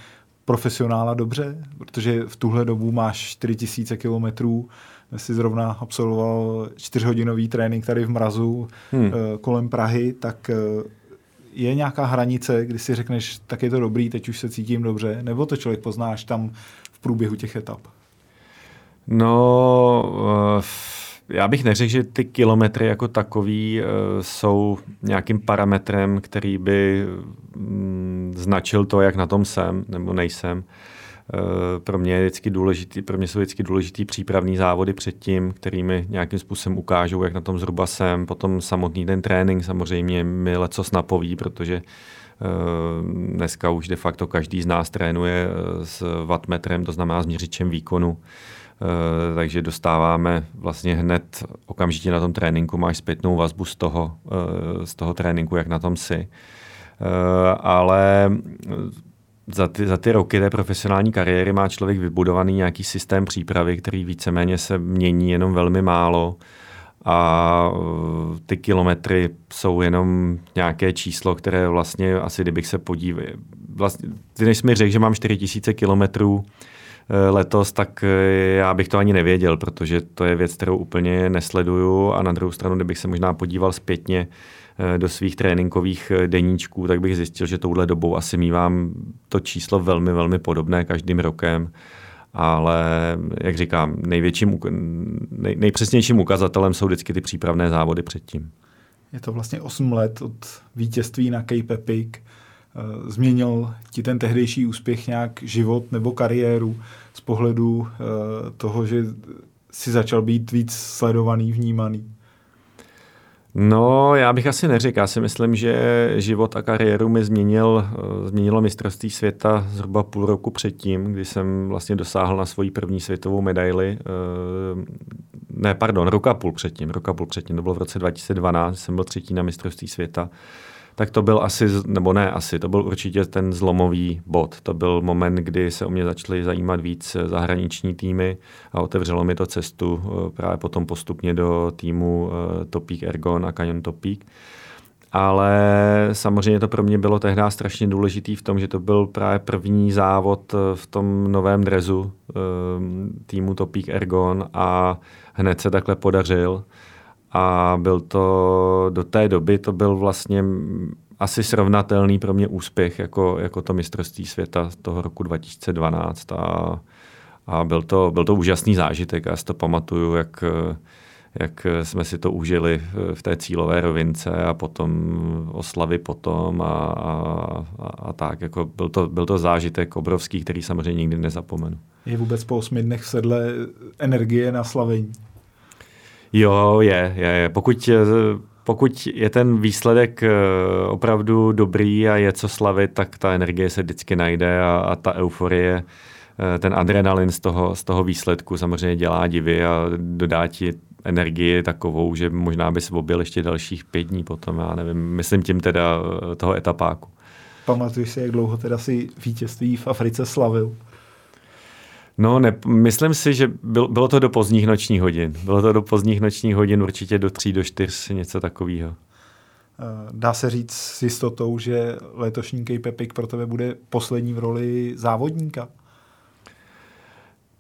profesionála dobře, protože v tuhle dobu máš 4000 kilometrů, si zrovna absolvoval čtyřhodinový trénink tady v mrazu hmm. Eh, kolem Prahy, tak eh, je nějaká hranice, kdy si řekneš, tak je to dobrý, teď už se cítím dobře, nebo to člověk poznáš tam v průběhu těch etap? No, eh, já bych neřekl, že ty kilometry jako takový eh, jsou nějakým parametrem, který by mm, značil to, jak na tom jsem nebo nejsem. Eh, pro mě, je vždycky důležitý, pro mě jsou vždycky důležitý přípravní závody předtím, kterými nějakým způsobem ukážou, jak na tom zhruba jsem. Potom samotný ten trénink samozřejmě mi lecos napoví, protože dneska už de facto každý z nás trénuje s wattmetrem, to znamená s měřičem výkonu takže dostáváme vlastně hned okamžitě na tom tréninku, máš zpětnou vazbu z toho, z toho tréninku, jak na tom si. Ale za ty, za ty roky té profesionální kariéry má člověk vybudovaný nějaký systém přípravy, který víceméně se mění jenom velmi málo a ty kilometry jsou jenom nějaké číslo, které vlastně asi, kdybych se podíval, vlastně, ty než mi řekl, že mám 4000 kilometrů eh, letos, tak eh, já bych to ani nevěděl, protože to je věc, kterou úplně nesleduju a na druhou stranu, kdybych se možná podíval zpětně Eh, do svých tréninkových eh, deníčků, tak bych zjistil, že touhle dobou asi mývám to číslo velmi, velmi podobné každým rokem. Ale, jak říkám, největším, nej, nejpřesnějším ukazatelem jsou vždycky ty přípravné závody předtím. Je to vlastně 8 let od vítězství na Cape Epic. Eh, změnil ti ten tehdejší úspěch nějak život nebo kariéru z pohledu toho, že si začal být víc sledovaný, vnímaný? No, já bych asi neřekl. Já si myslím, že život a kariéru mi změnil, eh, změnilo mistrovství světa zhruba půl roku předtím, kdy jsem vlastně dosáhl na svoji první světovou medaili. Eh, ne, pardon, roka půl předtím, roka půl předtím, to bylo v roce 2012, jsem byl třetí na mistrovství světa tak to byl asi, nebo ne asi, to byl určitě ten zlomový bod. To byl moment, kdy se o mě začaly zajímat víc zahraniční týmy a otevřelo mi to cestu eh, právě potom postupně do týmu eh, Topík Ergon a Canyon Topík. Ale samozřejmě to pro mě bylo tehdy strašně důležitý v tom, že to byl právě první závod eh, v tom novém drezu týmu Topík Ergon a hned se takhle podařil a byl to do té doby, to byl vlastně asi srovnatelný pro mě úspěch jako, jako to mistrovství světa toho roku 2012 a, a byl, to, byl to úžasný zážitek. Já si to pamatuju, jak, jak jsme si to užili v té cílové rovince a potom oslavy potom a, a, a, tak. Jako byl, to, byl to zážitek obrovský, který samozřejmě nikdy nezapomenu. Je vůbec po osmi dnech sedle energie na slavení? Jo, je, je, je. Pokud, pokud je ten výsledek eh, opravdu dobrý a je co slavit, tak ta energie se vždycky najde a, a ta euforie, eh, ten adrenalin z toho, z toho výsledku samozřejmě dělá divy a dodá ti energii takovou, že možná bys objel ještě dalších pět dní potom, já nevím, myslím tím teda eh, toho etapáku. Pamatuješ si, jak dlouho teda si vítězství v Africe slavil? No, ne, myslím si, že byl, bylo to do pozdních nočních hodin. Bylo to do pozdních nočních hodin, určitě do tří, do čtyř, něco takového. Eh, dá se říct s jistotou, že letošní Cape Epic pro tebe bude poslední v roli závodníka?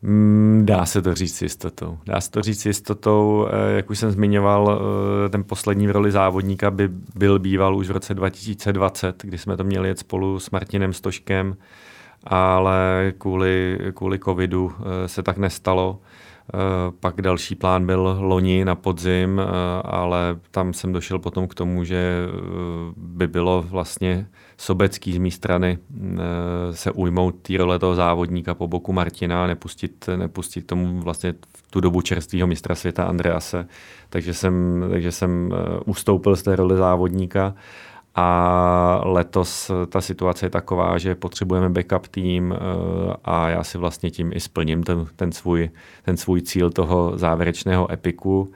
Mm, dá se to říct s jistotou. Dá se to říct s jistotou. Eh, jak už jsem zmiňoval, eh, ten poslední v roli závodníka by byl býval už v roce 2020, kdy jsme to měli jet spolu s Martinem Stoškem ale kvůli, kvůli covidu eh, se tak nestalo. Eh, pak další plán byl loni na podzim, eh, ale tam jsem došel potom k tomu, že by bylo vlastně sobecký z mé strany se ujmout té role toho závodníka po boku Martina a nepustit, nepustit tomu vlastně v tu dobu čerstvého mistra světa Andrease. Takže jsem, takže jsem ustoupil z té role závodníka a letos ta situace je taková, že potřebujeme backup tým eh, a já si vlastně tím i splním ten, ten, svůj, ten svůj cíl toho závěrečného epiku.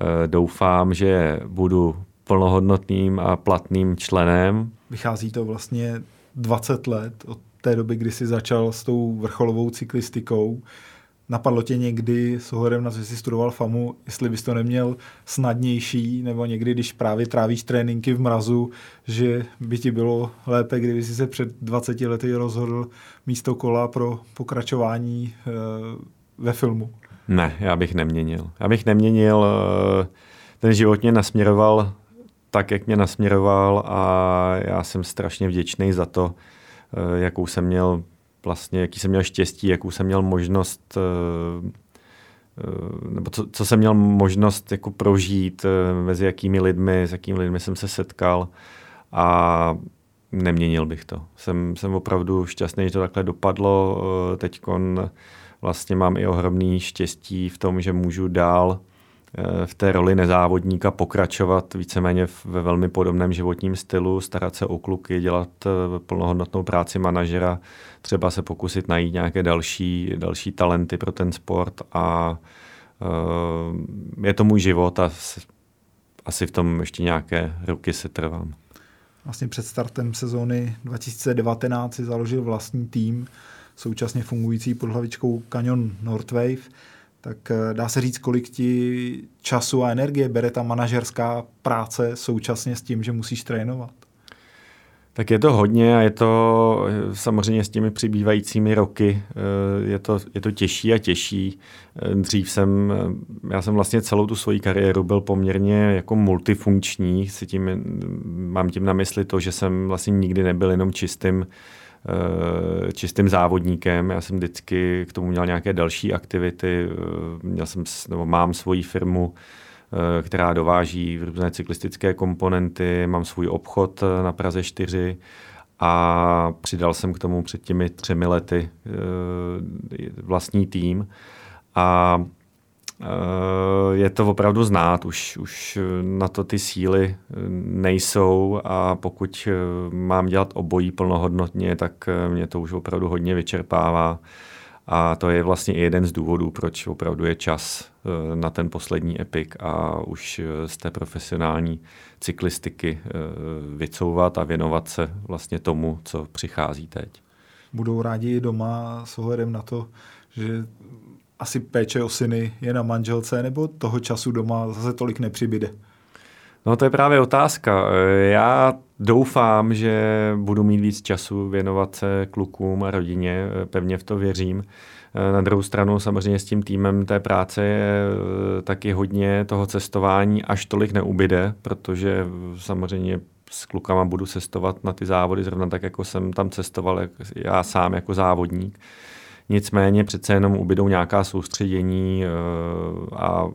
Eh, doufám, že budu plnohodnotným a platným členem. Vychází to vlastně 20 let od té doby, kdy jsi začal s tou vrcholovou cyklistikou. Napadlo tě někdy s ohledem na to, že jsi studoval FAMu, jestli bys to neměl snadnější, nebo někdy, když právě trávíš tréninky v mrazu, že by ti bylo lépe, kdyby jsi se před 20 lety rozhodl místo kola pro pokračování e, ve filmu? Ne, já bych neměnil. Já bych neměnil, eh, ten život mě nasměroval tak, jak mě nasměroval a já jsem strašně vděčný za to, eh, jakou jsem měl vlastně, jaký jsem měl štěstí, jakou jsem měl možnost eh, eh, nebo co, co jsem měl možnost jako prožít, eh, mezi jakými lidmi, s jakými lidmi jsem se setkal a neměnil bych to. Jsem, jsem opravdu šťastný, že to takhle dopadlo. Teď vlastně mám i ohromný štěstí v tom, že můžu dál v té roli nezávodníka pokračovat víceméně ve velmi podobném životním stylu, starat se o kluky, dělat plnohodnotnou práci manažera, třeba se pokusit najít nějaké další, další talenty pro ten sport a je to můj život a asi v tom ještě nějaké roky se trvám. Vlastně před startem sezóny 2019 si založil vlastní tým, současně fungující pod hlavičkou Canyon Northwave. Tak eh, dá se říct, kolik ti času a energie bere ta manažerská práce současně s tím, že musíš trénovat? Tak je to hodně a je to samozřejmě s těmi přibývajícími roky, eh, je to, je to těžší a těžší. Eh, dřív jsem, eh, já jsem vlastně celou tu svoji kariéru byl poměrně jako multifunkční, si tím, mám tím na mysli to, že jsem vlastně nikdy nebyl jenom čistým čistým závodníkem. Já jsem vždycky k tomu měl nějaké další aktivity. Měl jsem, nebo mám svoji firmu, Eh, která dováží různé cyklistické komponenty, mám svůj obchod eh, na Praze 4 a přidal jsem k tomu před těmi třemi lety eh, vlastní tým a je to opravdu znát, už, už na to ty síly nejsou a pokud mám dělat obojí plnohodnotně, tak mě to už opravdu hodně vyčerpává. A to je vlastně i jeden z důvodů, proč opravdu je čas eh, na ten poslední epik a už eh, z té profesionální cyklistiky eh, vycouvat a věnovat se vlastně tomu, co přichází teď. Budou rádi doma s ohledem na to, že asi péče o syny je na manželce, nebo toho času doma zase tolik nepřibyde? No to je právě otázka. Já doufám, že budu mít víc času věnovat se klukům a rodině, pevně v to věřím. Na druhou stranu samozřejmě s tím týmem té práce je eh, taky hodně toho cestování, až tolik neubyde, protože samozřejmě s klukama budu cestovat na ty závody zrovna tak, jako jsem tam cestoval já sám jako závodník. Nicméně přece jenom ubydou nějaká soustředění eh, a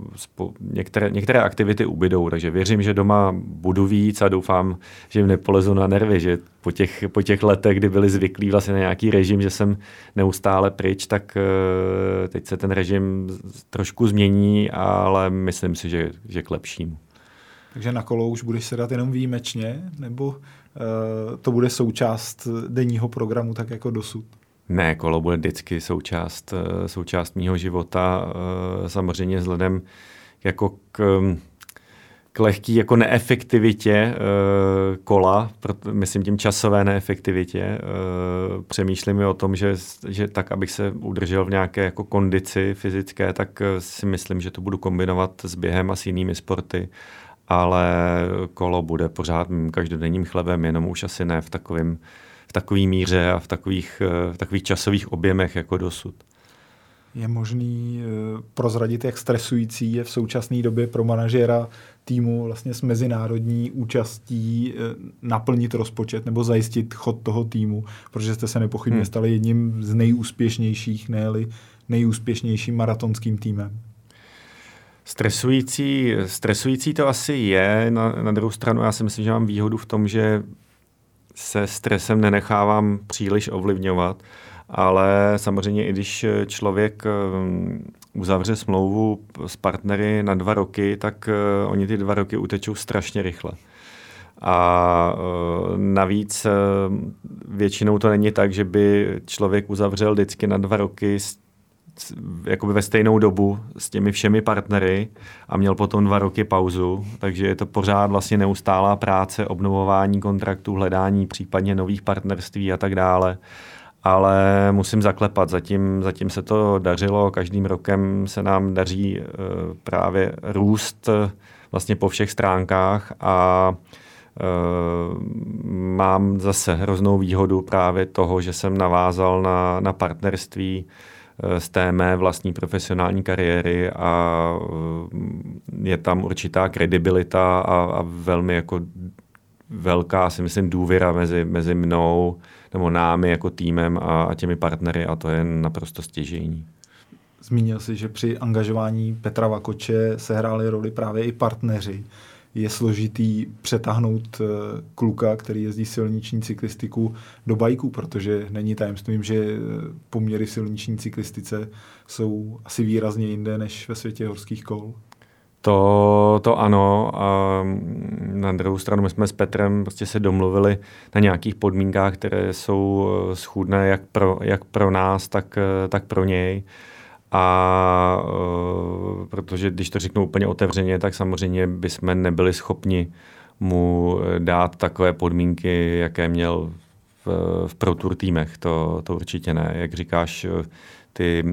některé, některé aktivity ubydou, takže věřím, že doma budu víc a doufám, že jim nepolezu na nervy, že po těch, po těch letech, kdy byli zvyklí vlastně na nějaký režim, že jsem neustále pryč, tak eh, teď se ten režim trošku změní, ale myslím si, že, že k lepšímu. Takže na kolo už budeš sedat jenom výjimečně, nebo uh, to bude součást denního programu tak jako dosud? Ne, kolo bude vždycky součást, eh, součást mýho života, eh, samozřejmě vzhledem jako k, k lehký jako neefektivitě eh, kola, myslím tím časové neefektivitě. Přemýšlím o tom, že, že tak, abych se udržel v nějaké jako kondici fyzické, tak si myslím, že to budu kombinovat s během a s jinými sporty ale kolo bude pořád mým každodenním chlebem, jenom už asi ne v takovém takové míře a v takových, eh, v takových časových objemech jako dosud. Je možný eh, prozradit, jak stresující je v současné době pro manažera týmu vlastně s mezinárodní účastí eh, naplnit rozpočet nebo zajistit chod toho týmu, protože jste se nepochybně hmm. stali jedním z nejúspěšnějších, ne nejúspěšnějším maratonským týmem. Stresující, stresující to asi je. Na, na druhou stranu já si myslím, že mám výhodu v tom, že se stresem nenechávám příliš ovlivňovat, ale samozřejmě i když člověk um, uzavře smlouvu s partnery na dva roky, tak uh, oni ty dva roky utečou strašně rychle. A uh, navíc většinou to není tak, že by člověk uzavřel vždycky na dva roky s jakoby ve stejnou dobu s těmi všemi partnery a měl potom dva roky pauzu, takže je to pořád vlastně neustálá práce, obnovování kontraktů, hledání případně nových partnerství a tak dále. Ale musím zaklepat, zatím, zatím se to dařilo, každým rokem se nám daří uh, právě růst uh, vlastně po všech stránkách a Uh, mám zase hroznou výhodu právě toho, že jsem navázal na, na partnerství z té mé vlastní profesionální kariéry a eh, je tam určitá kredibilita a, a velmi jako velká, si myslím, důvěra mezi, mezi mnou nebo námi jako týmem a, a těmi partnery a to je naprosto stěžejní. Zmínil si, že při angažování Petra Vakoče se hráli roli právě i partneři je složitý přetáhnout eh, kluka, který jezdí silniční cyklistiku do bajku, protože není tajemstvím, že eh, poměry silniční cyklistice jsou asi výrazně jinde než ve světě horských kol. To, to ano. A na druhou stranu my jsme s Petrem prostě se domluvili na nějakých podmínkách, které jsou eh, schůdné jak pro, jak pro nás, tak, tak pro něj. A uh, protože když to řeknu úplně otevřeně, tak samozřejmě bychom nebyli schopni mu dát takové podmínky, jaké měl v, v Pro Tour týmech. To, to určitě ne. Jak říkáš, ty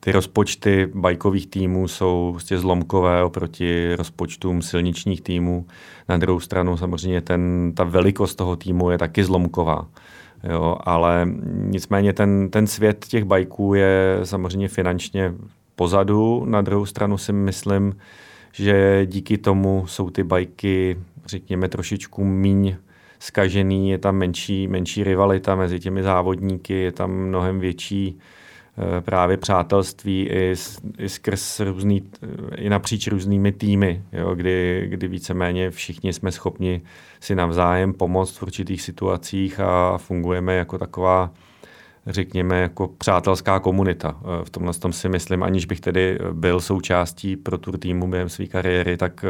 ty rozpočty bajkových týmů jsou prostě zlomkové oproti rozpočtům silničních týmů. Na druhou stranu samozřejmě ten, ta velikost toho týmu je taky zlomková. Jo, ale nicméně ten, ten svět těch bajků je samozřejmě finančně pozadu. Na druhou stranu si myslím, že díky tomu jsou ty bajky, řekněme, trošičku míň skažený, je tam menší, menší rivalita mezi těmi závodníky, je tam mnohem větší právě přátelství i, i skrz různý, eh, i napříč různými týmy, jo, kdy, kdy víceméně všichni jsme schopni si navzájem pomoct v určitých situacích a fungujeme jako taková řekněme, jako přátelská komunita. Eh, v tomhle tom si myslím, aniž bych tedy byl součástí pro tur týmu během své kariéry, tak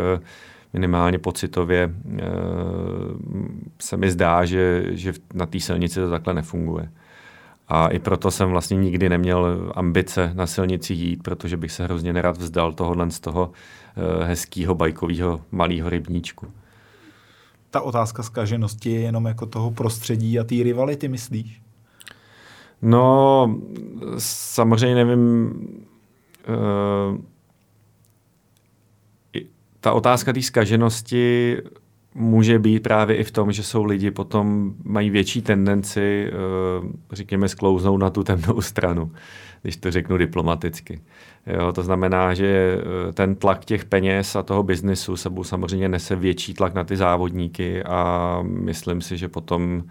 minimálně pocitově se mi zdá, že, že na té silnici to takhle nefunguje. A i proto jsem vlastně nikdy neměl ambice na silnici jít, protože bych se hrozně nerad vzdal tohohle z toho eh, hezkého bajkového malého rybníčku. Ta otázka zkaženosti je jenom jako toho prostředí a té rivality, myslíš? No, samozřejmě nevím. Uh, ta otázka té zkaženosti může být právě i v tom, že jsou lidi potom mají větší tendenci, eh, řekněme, sklouznout na tu temnou stranu, když to řeknu diplomaticky. Jo, to znamená, že eh, ten tlak těch peněz a toho biznisu sebou samozřejmě nese větší tlak na ty závodníky a myslím si, že potom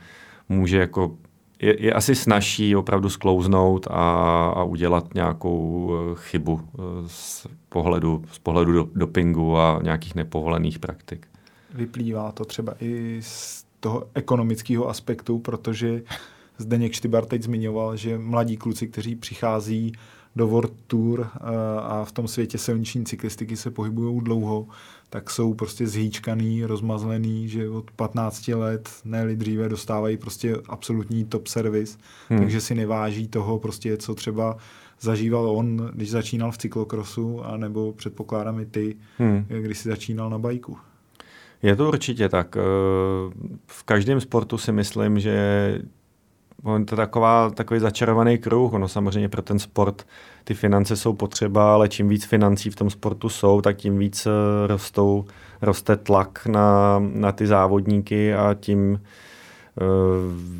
může jako je, je asi snažší opravdu sklouznout a, a udělat nějakou eh, chybu z pohledu, z pohledu do, dopingu a nějakých nepovolených praktik vyplývá to třeba i z toho ekonomického aspektu, protože Zdeněk Štybar teď zmiňoval, že mladí kluci, kteří přichází do World Tour eh, a v tom světě silniční cyklistiky se pohybují dlouho, tak jsou prostě zhýčkaný, rozmazlený, že od 15 let, ne dříve, dostávají prostě absolutní top servis, hmm. takže si neváží toho prostě, co třeba zažíval on, když začínal v cyklokrosu, anebo předpokládám i ty, hmm. když si začínal na bajku. Je to určitě tak. Eh, v každém sportu si myslím, že je to taková, takový začarovaný kruh. Ono samozřejmě pro ten sport ty finance jsou potřeba, ale čím víc financí v tom sportu jsou, tak tím víc eh, rostou, roste tlak na, na ty závodníky a tím eh,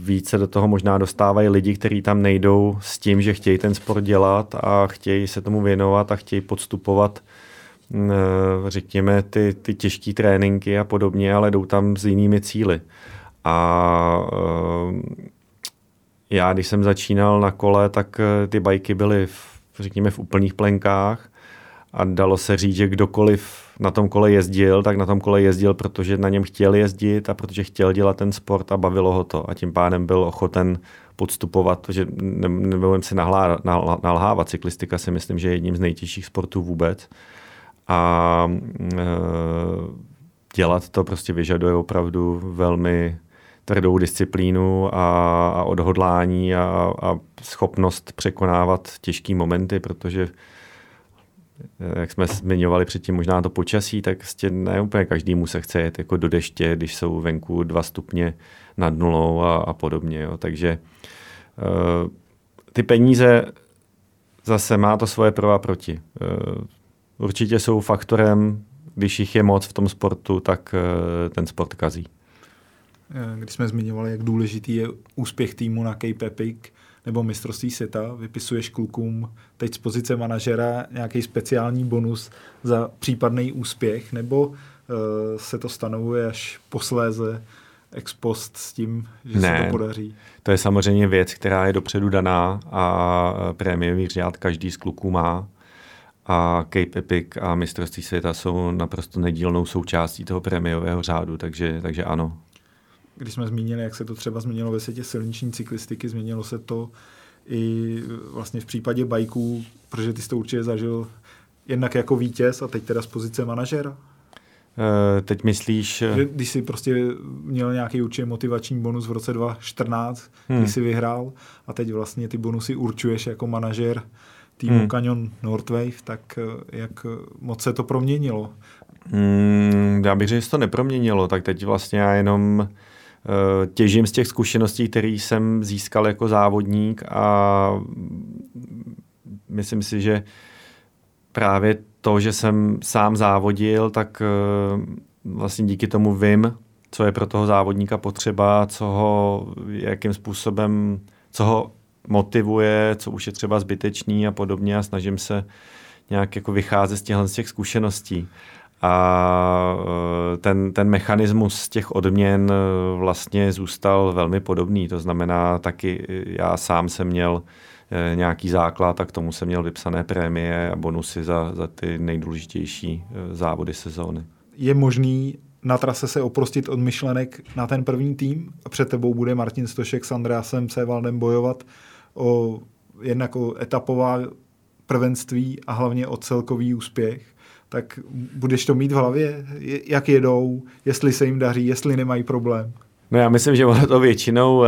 více do toho možná dostávají lidi, kteří tam nejdou s tím, že chtějí ten sport dělat a chtějí se tomu věnovat a chtějí podstupovat Eh, řekněme, ty, ty těžké tréninky a podobně, ale jdou tam s jinými cíly. A eh, já, když jsem začínal na kole, tak eh, ty bajky byly, v, řekněme, v úplných plenkách a dalo se říct, že kdokoliv na tom kole jezdil, tak na tom kole jezdil, protože na něm chtěl jezdit a protože chtěl dělat ten sport a bavilo ho to. A tím pádem byl ochoten podstupovat, že nebudeme si nalhávat. Cyklistika si myslím, že je jedním z nejtěžších sportů vůbec a e, dělat to prostě vyžaduje opravdu velmi tvrdou disciplínu a, a odhodlání a, a schopnost překonávat těžké momenty, protože e, jak jsme zmiňovali předtím možná to počasí, tak prostě ne úplně každému se chce jet jako do deště, když jsou venku dva stupně nad nulou a, a podobně. Jo. Takže uh, ty peníze zase má to svoje pro proti. Uh, určitě jsou faktorem, když jich je moc v tom sportu, tak eh, ten sport kazí. Eh, když jsme zmiňovali, jak důležitý je úspěch týmu na Cape Epic nebo mistrovství světa, vypisuješ klukům teď z pozice manažera nějaký speciální bonus za případný úspěch, nebo uh, se to stanovuje až posléze ex post s tím, že ne, se to podaří? To je samozřejmě věc, která je dopředu daná a prémiový řád každý z kluků má a Cape Epic a mistrovství světa jsou naprosto nedílnou součástí toho prémiového řádu, takže, takže ano. Když jsme zmínili, jak se to třeba změnilo ve světě silniční cyklistiky, změnilo se to i vlastně v případě bajků, protože ty jsi to určitě zažil jednak jako vítěz a teď teda z pozice manažera? Eh, teď myslíš... Že když jsi prostě měl nějaký určitě motivační bonus v roce 2014, hmm. když jsi vyhrál a teď vlastně ty bonusy určuješ jako manažer týmu hmm. Canyon Northwave, tak eh, jak moc se to proměnilo? Hmm, já bych řekl, že se to neproměnilo, tak teď vlastně já jenom uh, těžím z těch zkušeností, které jsem získal jako závodník a myslím si, že právě to, že jsem sám závodil, tak uh, vlastně díky tomu vím, co je pro toho závodníka potřeba, co ho, jakým způsobem, co ho motivuje, co už je třeba zbytečný a podobně a snažím se nějak jako vycházet z těchto z těch zkušeností. A e, ten, ten mechanismus těch odměn e, vlastně zůstal velmi podobný. To znamená, taky já sám jsem měl e, nějaký základ a k tomu jsem měl vypsané prémie a bonusy za, za ty nejdůležitější závody sezóny. Je možný na trase se oprostit od myšlenek na ten první tým. Před tebou bude Martin Stošek s Andreasem Sevaldem bojovat o jednak o etapová prvenství a hlavně o celkový úspěch, tak budeš to mít v hlavě, jak jedou, jestli se jim daří, jestli nemají problém. No já myslím, že ono to většinou uh,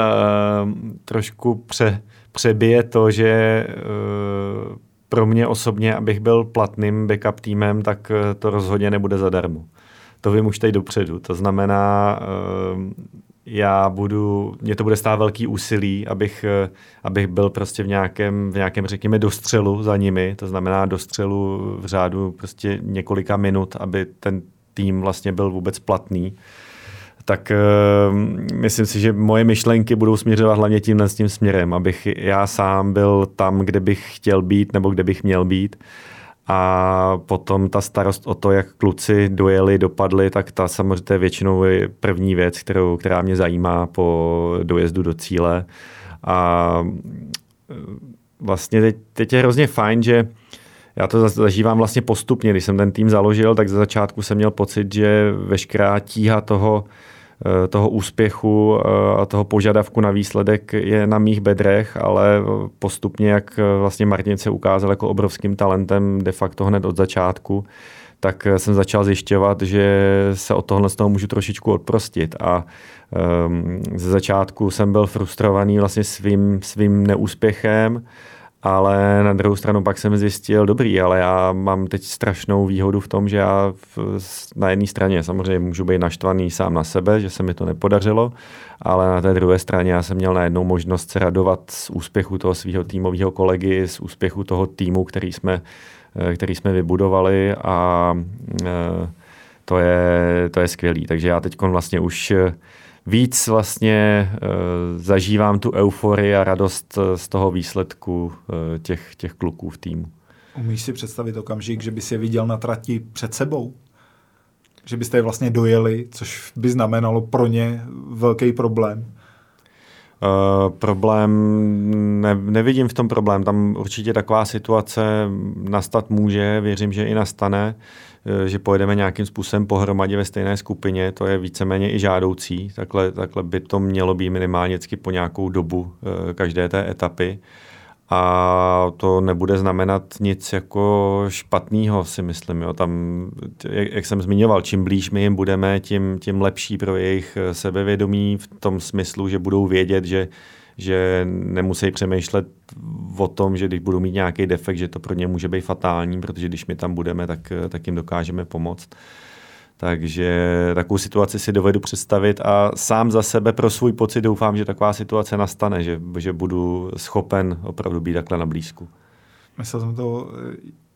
trošku pře, přebije to, že uh, pro mě osobně, abych byl platným backup týmem, tak uh, to rozhodně nebude zadarmo. To vím už teď dopředu. To znamená, já budu, mě to bude stát velký úsilí, abych, eh, abych byl prostě v nějakém, v nějakém, řekněme, dostřelu za nimi, to znamená dostřelu v řádu prostě několika minut, aby ten tým vlastně byl vůbec platný. Tak uh, myslím si, že moje myšlenky budou směřovat hlavně tímhle s tím směrem, abych já sám byl tam, kde bych chtěl být nebo kde bych měl být a potom ta starost o to, jak kluci dojeli, dopadli, tak ta samozřejmě většinou je první věc, kterou, která mě zajímá po dojezdu do cíle. A e, vlastně teď, teď je hrozně fajn, že já to zažívám vlastně postupně. Když jsem ten tým založil, tak za začátku jsem měl pocit, že veškerá tíha toho, Eh, toho úspěchu eh, a toho požadavku na výsledek je na mých bedrech, ale postupně, jak eh, vlastně Martin se ukázal jako obrovským talentem de facto hned od začátku, tak jsem začal zjišťovat, že se od tohle z toho můžu trošičku odprostit. A um, ze začátku jsem byl frustrovaný vlastně svým, svým neúspěchem, ale na druhou stranu pak jsem zjistil, dobrý, ale já mám teď strašnou výhodu v tom, že já v, na jedné straně samozřejmě můžu být naštvaný sám na sebe, že se mi to nepodařilo, ale na té druhé straně já jsem měl najednou možnost se radovat z úspěchu toho svého týmového kolegy, z úspěchu toho týmu, který jsme, eh, který jsme vybudovali a eh, to je, to je skvělý. Takže já teď vlastně už víc vlastně uh, zažívám tu euforii a radost eh, z toho výsledku uh, těch, těch kluků v týmu. Umíš si představit okamžik, že bys je viděl na trati před sebou? Že byste je vlastně dojeli, což by znamenalo pro ně velký problém? Uh, problém, ne, nevidím v tom problém. Tam určitě taková situace nastat může, věřím, že i nastane. Uh, Eh, že pojedeme nějakým způsobem pohromadě ve stejné skupině, to je víceméně i žádoucí, takhle, takhle by to mělo být minimálně po nějakou dobu eh, každé té etapy. A to nebude znamenat nic jako špatného, si myslím. Jo. Tam, jak, jak jsem zmiňoval, čím blíž my jim budeme, tím, tím lepší pro jejich eh, sebevědomí v tom smyslu, že budou vědět, že že nemusí přemýšlet o tom, že když budou mít nějaký defekt, že to pro ně může být fatální, protože když my tam budeme, tak, tak jim dokážeme pomoct. Takže takovou situaci si dovedu představit a sám za sebe pro svůj pocit doufám, že taková situace nastane, že, že budu schopen opravdu být takhle na blízku. Myslel jsem to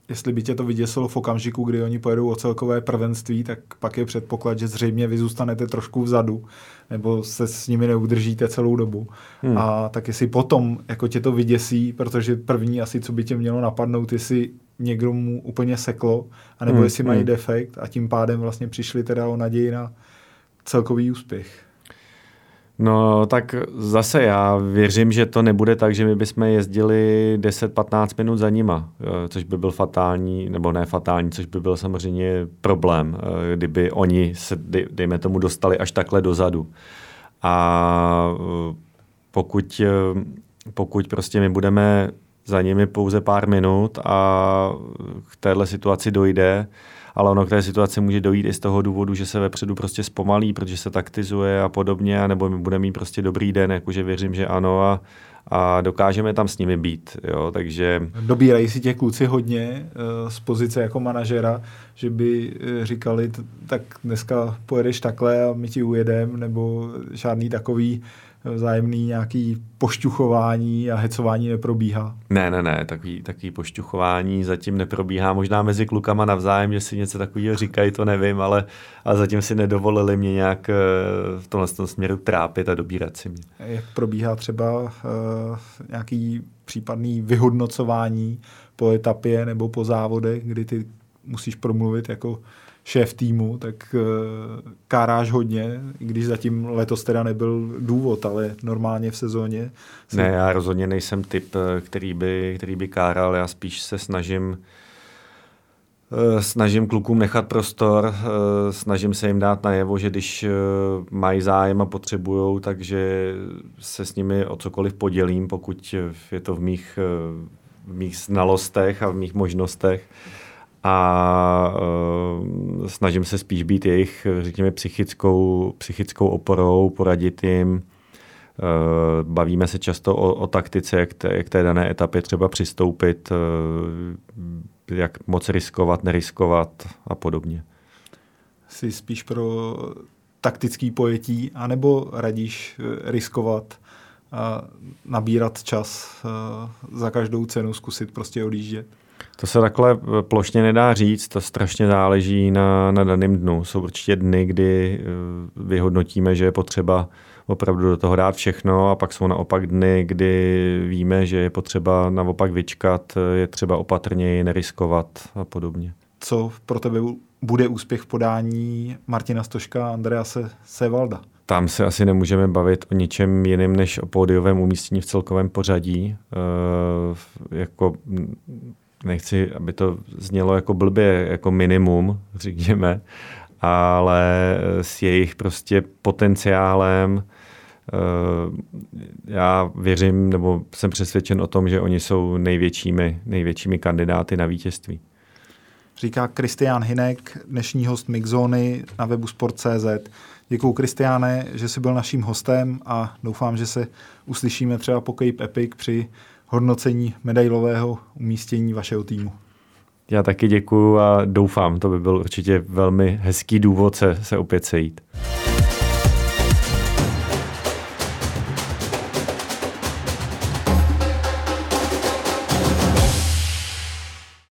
jestli by tě to vyděsilo v okamžiku, kdy oni pojedou o celkové prvenství, tak pak je předpoklad, že zřejmě vy zůstanete trošku vzadu, nebo se s nimi neudržíte celou dobu. Hmm. A tak jestli potom jako tě to vyděsí, protože první asi, co by tě mělo napadnout, jestli někdo mu úplně seklo, anebo hmm. jestli mají hmm. defekt a tím pádem vlastně přišli teda o naději na celkový úspěch. No tak zase já věřím, že to nebude tak, že my bychom jezdili 10-15 minut za nima, eh, což by byl fatální, nebo ne fatální, což by byl samozřejmě problém, eh, kdyby oni se, dejme tomu, dostali až takhle dozadu. A eh, pokud, pokud prostě my budeme za nimi pouze pár minut a k téhle situaci dojde, ale ono k té situaci může dojít i z toho důvodu, že se vepředu prostě zpomalí, protože se taktizuje a podobně, nebo my budeme mít prostě dobrý den, jakože věřím, že ano a, a dokážeme tam s nimi být. Jo, takže... Dobírají si těch kluci hodně uh, z pozice jako manažera, že by uh, říkali, tak dneska pojedeš takhle a my ti ujedem, nebo žádný takový vzájemný nějaký pošťuchování a hecování neprobíhá? Ne, ne, ne, takový, takový pošťuchování zatím neprobíhá. Možná mezi klukama navzájem, že si něco takového říkají, to nevím, ale, ale zatím si nedovolili mě nějak eh, v tomhle tom směru trápit a dobírat si mě. Jak probíhá třeba uh, nějaký případný vyhodnocování po etapě nebo po závodech, kdy ty musíš promluvit jako šéf týmu, tak uh, káráš hodně, i když zatím letos teda nebyl důvod, ale normálně v sezóně. Si... Ne, já rozhodně nejsem typ, eh, který by, který by káral, já spíš se snažím uh, snažím klukům nechat prostor, snažím se jim dát najevo, že když mají zájem a potřebují, takže se s nimi o cokoliv podělím, pokud je to v mých, v mých znalostech a v mých možnostech a uh, snažím se spíš být jejich, řekněme, psychickou, psychickou oporou, poradit jim. Uh, bavíme se často o, o taktice, jak, te, jak té dané etapě třeba přistoupit, uh, jak moc riskovat, neriskovat a podobně. Jsi spíš pro taktický pojetí, anebo radíš riskovat nabírat čas za každou cenu, zkusit prostě odjíždět? To se takhle plošně nedá říct, to strašně záleží na, na daném dnu. Jsou určitě dny, kdy eh, vyhodnotíme, že je potřeba opravdu do toho dát všechno a pak jsou naopak dny, kdy víme, že je potřeba naopak vyčkat, je třeba opatrněji neriskovat a podobně. Co pro tebe bude úspěch v podání Martina Stoška a Andrease Sevalda? Tam se asi nemůžeme bavit o ničem jiném než o pódiovém umístění v celkovém pořadí. E, jako nechci, aby to znělo jako blbě, jako minimum, řekněme, ale s jejich prostě potenciálem eh, já věřím, nebo jsem přesvědčen o tom, že oni jsou největšími, největšími kandidáty na vítězství. Říká Kristián Hinek, dnešní host Mixzony na webu Sport.cz. Děkuji, Kristiáne, že jsi byl naším hostem a doufám, že se uslyšíme třeba po Cape Epic při hodnocení medailového umístění vašeho týmu. Já taky děkuju a doufám, to by byl určitě velmi hezký důvod se, se opět sejít.